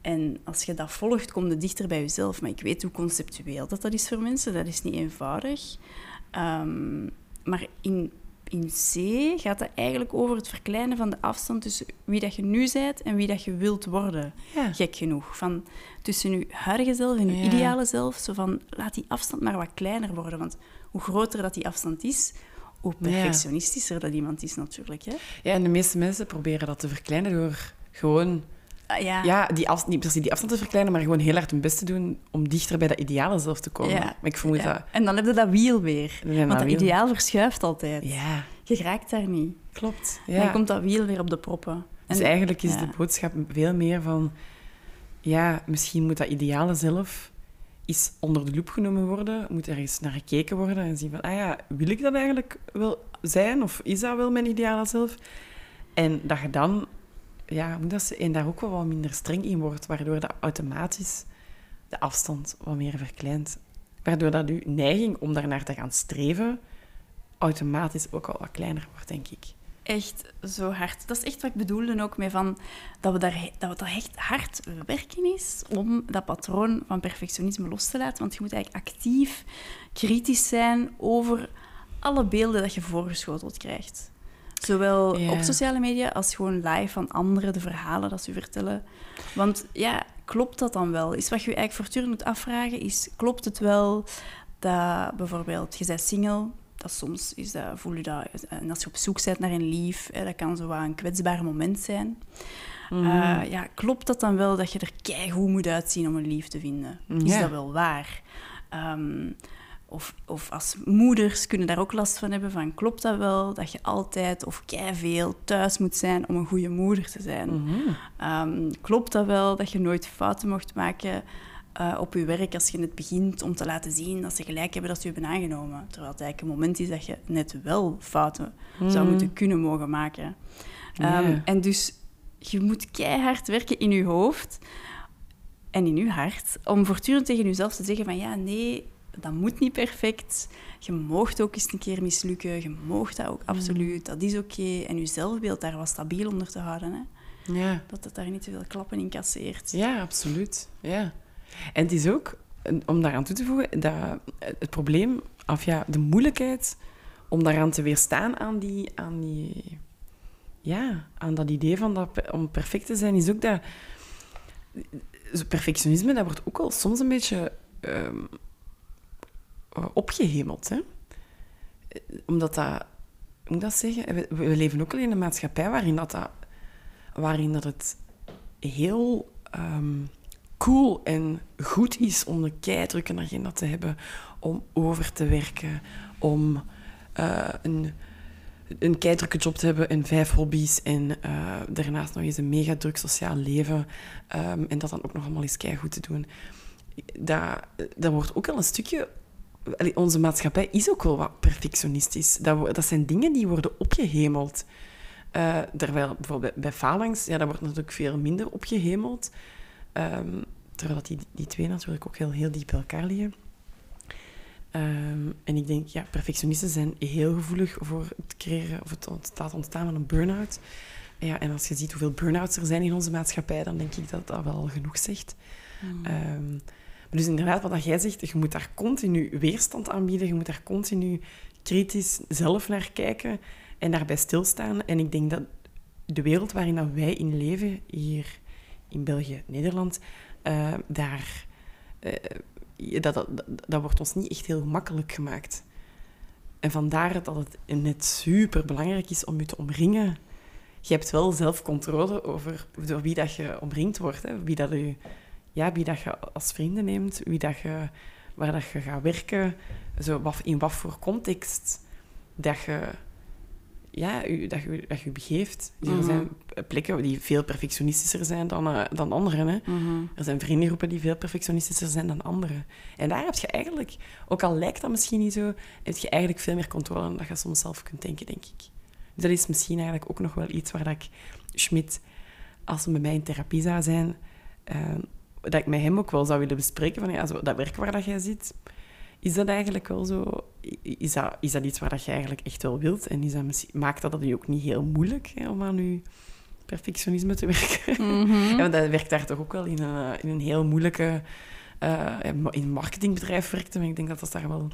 En als je dat volgt, kom je dichter bij jezelf. Maar ik weet hoe conceptueel dat, dat is voor mensen. Dat is niet eenvoudig. Ehm, maar in, in C gaat het eigenlijk over het verkleinen van de afstand tussen wie dat je nu bent en wie dat je wilt worden. Ja. Gek genoeg. Van tussen je huidige zelf en je Ja. ideale zelf. Zo van, laat die afstand maar wat kleiner worden. Want hoe groter dat die afstand is, hoe Ja. perfectionistischer dat iemand is natuurlijk. Hè? Ja, en de meeste mensen proberen dat te verkleinen door gewoon... Ah, ja. Ja, die af, niet precies die afstand te verkleinen, maar gewoon heel hard hun best te doen om dichter bij dat ideale zelf te komen. Ja. Maar ik vermoed Ja. dat... En dan heb je dat wiel weer. Ja, Want dat wiel. ideaal verschuift altijd. Ja, Je raakt daar niet. klopt. En dan Ja. komt dat wiel weer op de proppen. Dus En- eigenlijk is ja. de boodschap veel meer van... Ja, misschien moet dat ideale zelf eens onder de loep genomen worden. Moet er eens naar gekeken worden en zien van... Ah ja, wil ik dat eigenlijk wel zijn? Of is dat wel mijn ideale zelf? En dat je dan, ja, hoe moet dat ze, en daar ook wel wat minder streng in wordt, waardoor dat automatisch de afstand wat meer verkleint. Waardoor dat je neiging om daarnaar te gaan streven automatisch ook al wat kleiner wordt, denk ik. Echt zo hard. Dat is echt wat ik bedoelde ook mee van dat we daar dat daar echt hard werken is om dat patroon van perfectionisme los te laten. Want je moet eigenlijk actief kritisch zijn over alle beelden dat je voorgeschoteld krijgt. Zowel Ja. op sociale media als gewoon live van anderen, de verhalen dat ze vertellen. Want ja, klopt dat dan wel? Is wat je je eigenlijk voortdurend moet afvragen, is klopt het wel dat bijvoorbeeld, je bent single, dat soms is dat, voel je dat, en als je op zoek bent naar een lief, hè, dat kan zo wat een kwetsbaar moment zijn. Eh, ja, klopt dat dan wel dat je er keigoed moet uitzien om een lief te vinden? Is Ja. dat wel waar? Ehm, of, of als moeders kunnen daar ook last van hebben van klopt dat wel dat je altijd of veel thuis moet zijn om een goede moeder te zijn? Ehm, klopt dat wel dat je nooit fouten mocht maken eh, op je werk als je net begint om te laten zien dat ze gelijk hebben dat ze je hebben aangenomen? Terwijl het eigenlijk een moment is dat je net wel fouten zou moeten kunnen mogen maken. Ehm. En dus je moet keihard werken in je hoofd en in je hart om voortdurend tegen jezelf te zeggen van ja, nee, dat moet niet perfect. Je moogt ook eens een keer mislukken. Je moogt dat ook absoluut. Dat is oké. En je zelfbeeld daar wat stabiel onder te houden. Hè? Ja. Dat het daar niet te veel klappen in casseert. Ja, absoluut. Ja. En het is ook, om daaraan toe te voegen, dat het probleem, of ja, de moeilijkheid om daaraan te weerstaan aan die, aan die, ja, aan dat idee van dat, om perfect te zijn, is ook dat perfectionisme, dat wordt ook al soms een beetje ehm, eh, opgehemeld, hè? Eh, Omdat dat, moet ik dat zeggen? We, leven ook al in een maatschappij waarin dat, dat, waarin dat het heel ehm, cool en goed is om een keidrukke agenda te hebben, om over te werken, om eh, een, een keidrukke job te hebben en vijf hobby's en eh, daarnaast nog eens een mega druk sociaal leven ehm, en dat dan ook nog allemaal eens keigoed te doen. Dat, dat wordt ook al een stukje... Onze maatschappij is ook wel wat perfectionistisch. Dat, dat zijn dingen die worden opgehemeld. Eh, terwijl bijvoorbeeld bij, phalanx, ja, dat wordt natuurlijk veel minder opgehemeld. Ehm, terwijl dat die, die twee natuurlijk ook heel, heel diep bij elkaar liggen. Ehm, en ik denk, ja, perfectionisten zijn heel gevoelig voor het creëren of het ontstaat ontstaan van een burn-out. Ja, en als je ziet hoeveel burn-outs er zijn in onze maatschappij, dan denk ik dat dat wel genoeg zegt. Ehm, maar dus inderdaad, wat jij zegt, je moet daar continu weerstand aan bieden, je moet daar continu kritisch zelf naar kijken en daarbij stilstaan. En ik denk dat de wereld waarin wij in leven, hier in België, Nederland, eh, daar, eh, dat, dat, dat, dat wordt ons niet echt heel makkelijk gemaakt. En vandaar dat het net super belangrijk is om je te omringen. Je hebt wel zelf controle over door wie dat je omringd wordt. Hè? Wie, dat je, ja, wie dat je als vrienden neemt, wie dat je, waar dat je gaat werken, zo, wat, in wat voor context dat je ja, u, dat, je, dat je begeeft. Dus Er zijn plekken die veel perfectionistischer zijn dan, eh, dan anderen. Hè? Er zijn vriendengroepen die veel perfectionistischer zijn dan anderen. En daar heb je eigenlijk, ook al lijkt dat misschien niet zo, heb je eigenlijk veel meer controle dan dat je soms zelf kunt denken, denk ik. Dus dat is misschien eigenlijk ook nog wel iets waar dat ik Schmidt, als hij bij mij in therapie zou zijn, eh, dat ik met hem ook wel zou willen bespreken van ja, zo, dat werk waar dat jij zit, is dat eigenlijk wel zo... Is dat, is dat iets waar dat je eigenlijk echt wel wilt? En is dat maakt dat dat je ook niet heel moeilijk hè, om aan je perfectionisme te werken? ja, want dat werkt daar toch ook wel in een, eh, in een heel moeilijke... eh, in een marketingbedrijf werkte, maar ik denk dat dat daar wel,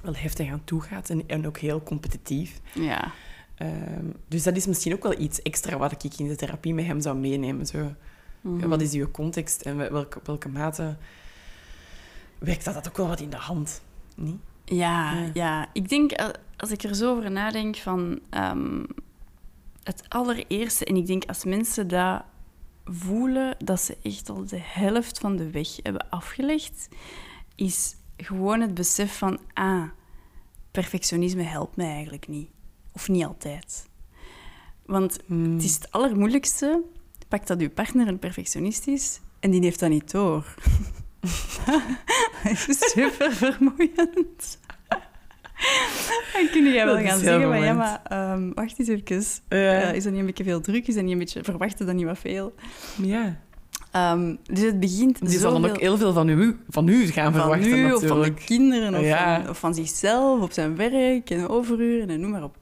wel heftig aan toe gaat. En, en ook heel competitief. Ja. Ehm, dus dat is misschien ook wel iets extra wat ik in de therapie met hem zou meenemen. Zo. Wat is uw context en wel- welke, op welke mate werkt dat, dat ook wel wat in de hand? Niet? Ja, Ja. ja. Ik denk, eh, als ik er zo over nadenk, van ehm, het allereerste... En ik denk, als mensen dat voelen, dat ze echt al de helft van de weg hebben afgelegd, is gewoon het besef van, ah, perfectionisme helpt mij eigenlijk niet. Of niet altijd. Want het is het allermoeilijkste. Pak dat uw partner een perfectionist is en die heeft dat niet door. dat is super vermoeiend. Dan kun jij wel Dat gaan zeggen, maar ja, vermoeiend. maar ehm, wacht eens even. Ja. Eh, is dat niet een beetje veel druk? Is dat niet een beetje... Verwachten dan niet wat veel? Ja. Ehm, dus het begint Die zal dan ook heel veel van u, van u gaan van verwachten, nu, of van de natuurlijk. kinderen, of, Ja. van, of van zichzelf, op zijn werk, en overuren, en noem maar op.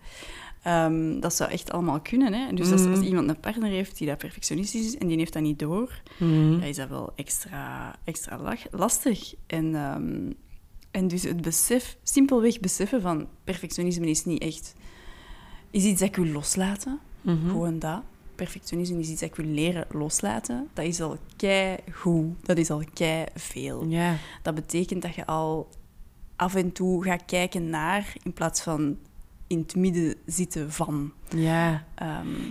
Ehm, dat zou echt allemaal kunnen. Hè? Dus als, Mhm. als iemand een partner heeft die dat perfectionistisch is en die heeft dat niet door, Mhm. dan is dat wel extra, extra lastig. En, ehm, en dus het besef, simpelweg beseffen van perfectionisme is niet echt... Is iets dat ik wil loslaten. Mhm. Gewoon dat. Perfectionisme is iets dat ik wil leren loslaten. Dat is al kei goed. Dat is al kei veel. Dat betekent dat je al af en toe gaat kijken naar, in plaats van in het midden zitten van. Ja.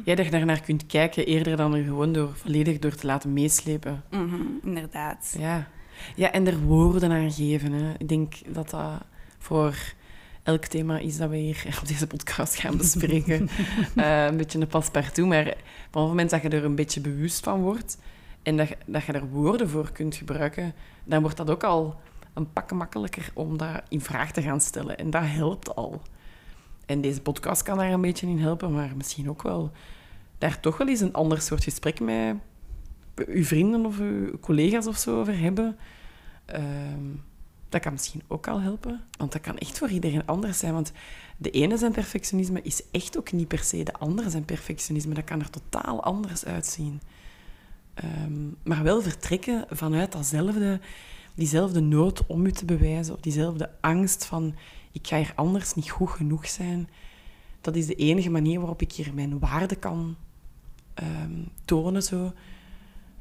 Ja, dat je daarnaar kunt kijken eerder dan er gewoon door, volledig door te laten meeslepen. mhm, inderdaad. Ja. Ja, en er woorden aan geven. Hè. Ik denk dat dat voor elk thema is dat we hier op deze podcast gaan bespreken. Eh, een beetje een paspartout, maar op het moment dat je er een beetje bewust van wordt en dat dat je er woorden voor kunt gebruiken, dan wordt dat ook al een pak makkelijker om dat in vraag te gaan stellen. En dat helpt al. En deze podcast kan daar een beetje in helpen, maar misschien ook wel daar toch wel eens een ander soort gesprek met uw vrienden of uw collega's of zo over hebben. Ehm, dat kan misschien ook al helpen. Want dat kan echt voor iedereen anders zijn. Want de ene zijn perfectionisme is echt ook niet per se de andere zijn perfectionisme. Dat kan er totaal anders uitzien. Ehm, maar wel vertrekken vanuit datzelfde, diezelfde nood om u te bewijzen. Of diezelfde angst van, ik ga hier anders niet goed genoeg zijn. Dat is de enige manier waarop ik hier mijn waarde kan ehm, tonen. Zo.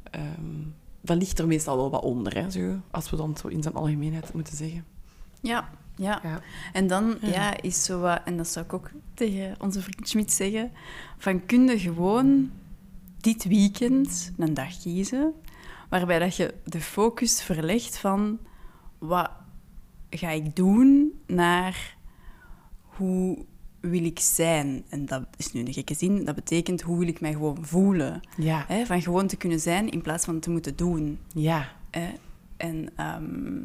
Ehm, dat ligt er meestal wel wat onder, hè, zo, als we dan zo in zijn algemeenheid moeten zeggen. Ja, ja. Ja. En dan Ja. ja. is zo wat, en dat zou ik ook tegen onze vriend Schmid zeggen, van kun je gewoon dit weekend een dag kiezen waarbij dat je de focus verlegt van wat ga ik doen naar hoe wil ik zijn. En dat is nu een gekke zin. Dat betekent hoe wil ik mij gewoon voelen. Ja. Hè? Van gewoon te kunnen zijn in plaats van te moeten doen. Ja. Hè? En, ehm,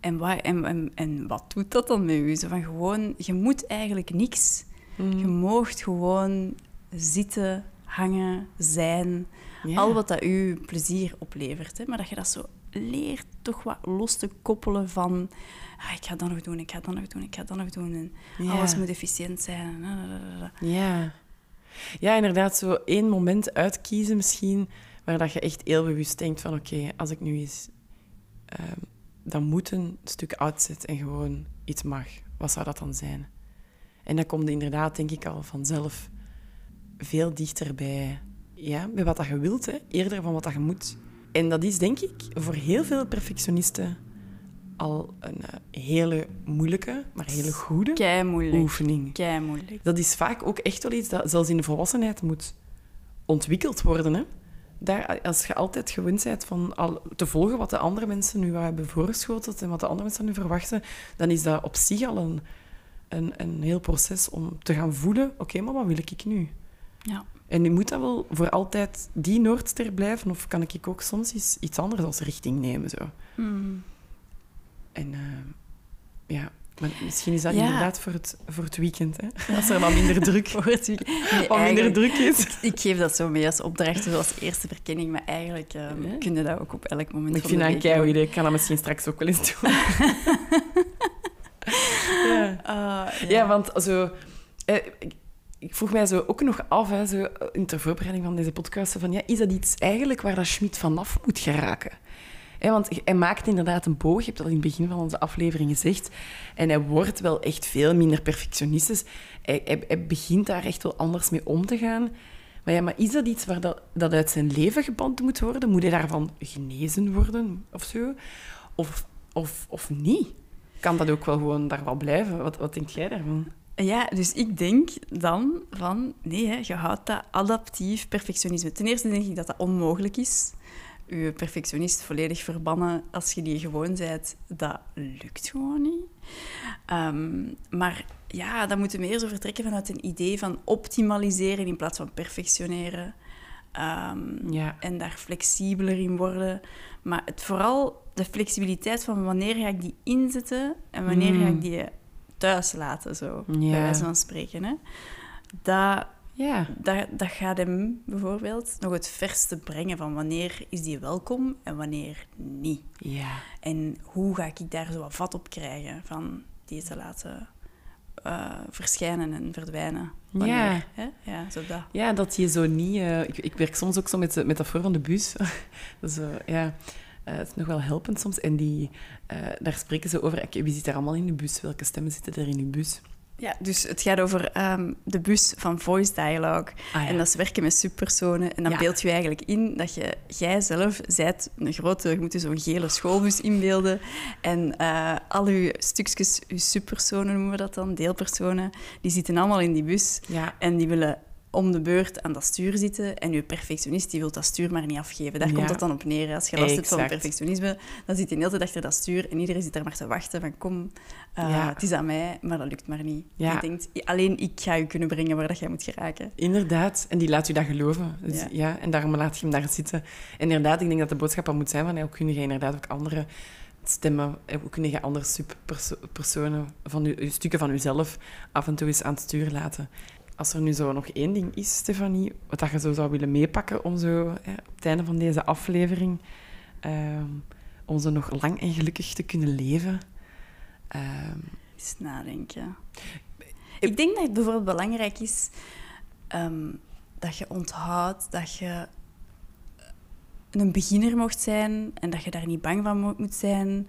en, wat, en, en, en wat doet dat dan met u? Zo van gewoon, je moet eigenlijk niks. Mm. Je moogt gewoon zitten, hangen, zijn. Ja. Al wat dat u plezier oplevert. Hè? Maar dat je dat zo leert toch wat los te koppelen van... Ah, ik ga dat nog doen, ik ga dat nog doen, ik ga dat nog doen. En alles moet efficiënt zijn. Ja. Ja, inderdaad, zo één moment uitkiezen misschien, waar dat je echt heel bewust denkt van, oké, als ik nu eens ehm dat moet een stuk uitzet en gewoon iets mag, wat zou dat dan zijn? En dan komt inderdaad, denk ik, al vanzelf veel dichter bij, ja, bij wat dat je wilt, hè, eerder van wat dat je moet. En dat is, denk ik, voor heel veel perfectionisten al een eh, hele moeilijke, maar hele goede Kei oefening. Kei moeilijk. Dat is vaak ook echt wel iets dat zelfs in de volwassenheid moet ontwikkeld worden. Hè? Daar, als je altijd gewend bent van al te volgen wat de andere mensen nu hebben voorgeschoteld en wat de andere mensen nu verwachten, dan is dat op zich al een, een, een heel proces om te gaan voelen, oké, maar wat wil ik nu? Ja. En moet dat wel voor altijd die Noordster blijven, of kan ik ook soms eens iets anders als richting nemen? Zo. Hmm. En eh, ja, maar misschien is dat Ja. inderdaad voor het, voor het weekend, hè? als er wat minder druk, Voor het. Nee, wat minder druk is. Ik geef dat zo mee als opdracht, zoals eerste verkenning, maar eigenlijk Ja. kun je dat ook op elk moment Ik van vind dat een keigoed doen. idee. Ik kan dat misschien straks ook wel eens doen. ja. Ah, ja, want zo, eh, ik, vroeg mij zo ook nog af, hè, zo, in ter voorbereiding van deze podcast, van, ja, is dat iets eigenlijk waar dat Schmid vanaf moet geraken? Want hij maakt inderdaad een boog, je hebt dat in het begin van onze aflevering gezegd, en hij wordt wel echt veel minder perfectionistisch. Hij, hij, hij begint daar echt wel anders mee om te gaan. Maar ja, maar is dat iets waar dat, dat uit zijn leven geband moet worden? Moet hij daarvan genezen worden of zo? Of, of, of niet? Kan dat ook wel gewoon daar wel blijven? Wat, wat denk jij daarvan? Ja, dus ik denk dan van, nee, hè, je houdt dat adaptief perfectionisme. Ten eerste denk ik dat dat onmogelijk is. Je perfectionist volledig verbannen als je die gewoon bent, dat lukt gewoon niet. Ehm, maar ja, dan moeten we meer zo vertrekken vanuit een idee van optimaliseren in plaats van perfectioneren. Ehm, Ja. En daar flexibeler in worden. Maar het, vooral de flexibiliteit van wanneer ga ik die inzetten en wanneer ga ik die thuis laten, zo, Ja. bij wijze van spreken. Hè. Dat, Ja. dat, dat gaat hem bijvoorbeeld nog het verste brengen van wanneer is die welkom en wanneer niet. Ja. En hoe ga ik daar zo wat vat op krijgen van die te laten eh, verschijnen en verdwijnen. Wanneer, Ja. Hè? Ja, zo dat. Ja, dat je zo niet... eh, ik, ik werk soms ook zo met de metafoor van de bus. zo, ja, eh, het is nog wel helpend soms. En die, eh, daar spreken ze over... oké, wie zit er allemaal in de bus? Welke stemmen zitten er in de bus? Ja, dus het gaat over ehm, de bus van Voice Dialogue. Ah, ja. En dat is werken met subpersonen. En dan Ja. beeld je eigenlijk in dat je, jij zelf zijt een grote... Je moet je zo'n gele schoolbus inbeelden. En eh, al je stukjes, je subpersonen noemen we dat dan, deelpersonen, die zitten allemaal in die bus. Ja. En die willen om de beurt aan dat stuur zitten. En je perfectionist die wil dat stuur maar niet afgeven. Daar Ja. komt dat dan op neer. Als je last hebt van perfectionisme, dan zit je de hele tijd achter dat stuur. En iedereen zit daar maar te wachten van kom, eh, Ja. het is aan mij. Maar dat lukt maar niet. Ja. Je denkt, alleen ik ga je kunnen brengen waar dat jij moet geraken. Inderdaad. En die laat u dat geloven. Dus, Ja. ja. en daarom laat je hem daar zitten. En inderdaad, ik denk dat de boodschap al moet zijn van... Hoe kun je inderdaad ook andere stemmen... Hoe kun je andere subpersonen van u, stukken van uzelf af en toe eens aan het stuur laten. Als er nu zo nog één ding is, Stefanie, wat dat je zo zou willen meepakken om zo hè, op het einde van deze aflevering ehm, om zo nog lang en gelukkig te kunnen leven. Ehm, Eens nadenken. Ik denk dat het bijvoorbeeld belangrijk is ehm, dat je onthoudt dat je een beginner mocht zijn en dat je daar niet bang van mo- moet zijn.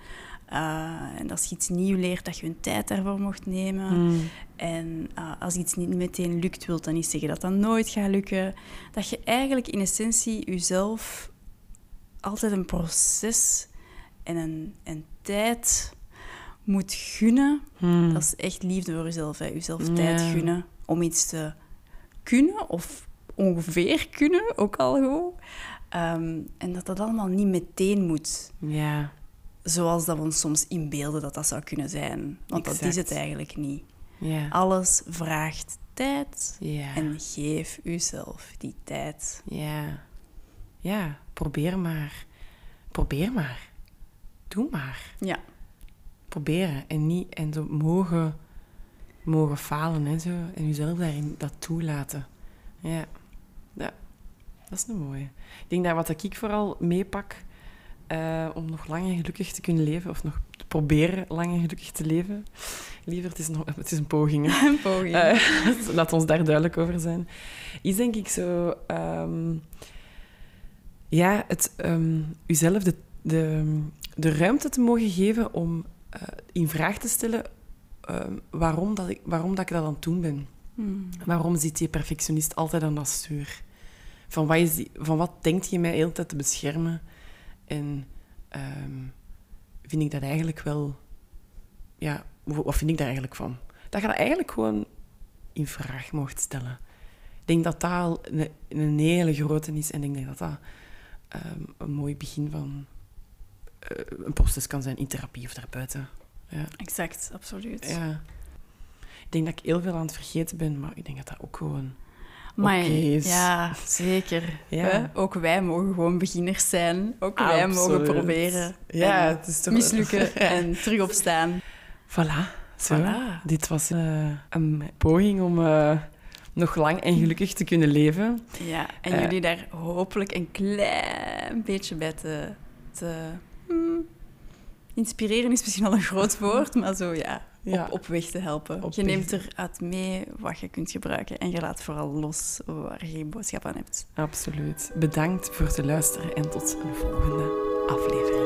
Eh, en als je iets nieuw leert, dat je een tijd daarvoor mocht nemen. mm, En eh, als iets niet meteen lukt, wil dat niet zeggen dat dat nooit gaat lukken. Dat je eigenlijk in essentie jezelf altijd een proces en een, een tijd moet gunnen. mm, Dat is echt liefde voor jezelf. Hè. Jezelf tijd gunnen om iets te kunnen of ongeveer kunnen, ook al goed. Ehm, en dat dat allemaal niet meteen moet, ja, zoals dat we ons soms inbeelden dat dat zou kunnen zijn. Want dat is het eigenlijk niet. ja, Alles vraagt tijd ja. en geef uzelf die tijd. Ja. Ja, probeer maar. Probeer maar. Doe maar. Ja, Proberen. En niet en zo mogen, mogen falen en zo. En jezelf daarin dat toelaten. Ja. ja. Dat is een mooie. Ik denk dat wat ik vooral meepak eh, om nog lang en gelukkig te kunnen leven, of nog te proberen lang en gelukkig te leven. Liever, het is, nog, het is een poging. hè. een poging. Eh, laat ons daar duidelijk over zijn. Is denk ik zo... ehm, ja, het ehm uzelf de, de, de ruimte te mogen geven om eh, in vraag te stellen ehm, waarom, dat ik, waarom dat ik dat aan het doen ben. Hmm. Waarom zit die perfectionist altijd aan dat stuur? Van wat, is die, van wat denkt je mij de hele tijd te beschermen? En ehm, vind ik dat eigenlijk wel... Ja, wa- wat vind ik daar eigenlijk van? Dat je dat eigenlijk gewoon in vraag mocht stellen. Ik denk dat dat al een, een hele grote is. En ik denk dat dat ehm, een mooi begin van eh, een proces kan zijn in therapie of daarbuiten. Ja. Exact, absoluut. Ja. Ik denk dat ik heel veel aan het vergeten ben, maar ik denk dat dat ook gewoon Maar is. ja, zeker. Ja. Hè? Ook wij mogen gewoon beginners zijn. Ook wij mogen proberen. Ja, het is toch... mislukken Ja. en terug opstaan. Voilà. Zo. Voilà. Dit was eh, een poging om eh, nog lang en gelukkig te kunnen leven. Ja, en Eh. jullie daar hopelijk een klein beetje bij te... te hmm, inspireren is misschien al een groot woord, maar zo ja, Ja. Op, op weg te helpen. Op je neemt eruit mee wat je kunt gebruiken en je laat vooral los waar je geen boodschap aan hebt. Absoluut. Bedankt voor het luisteren en tot een volgende aflevering.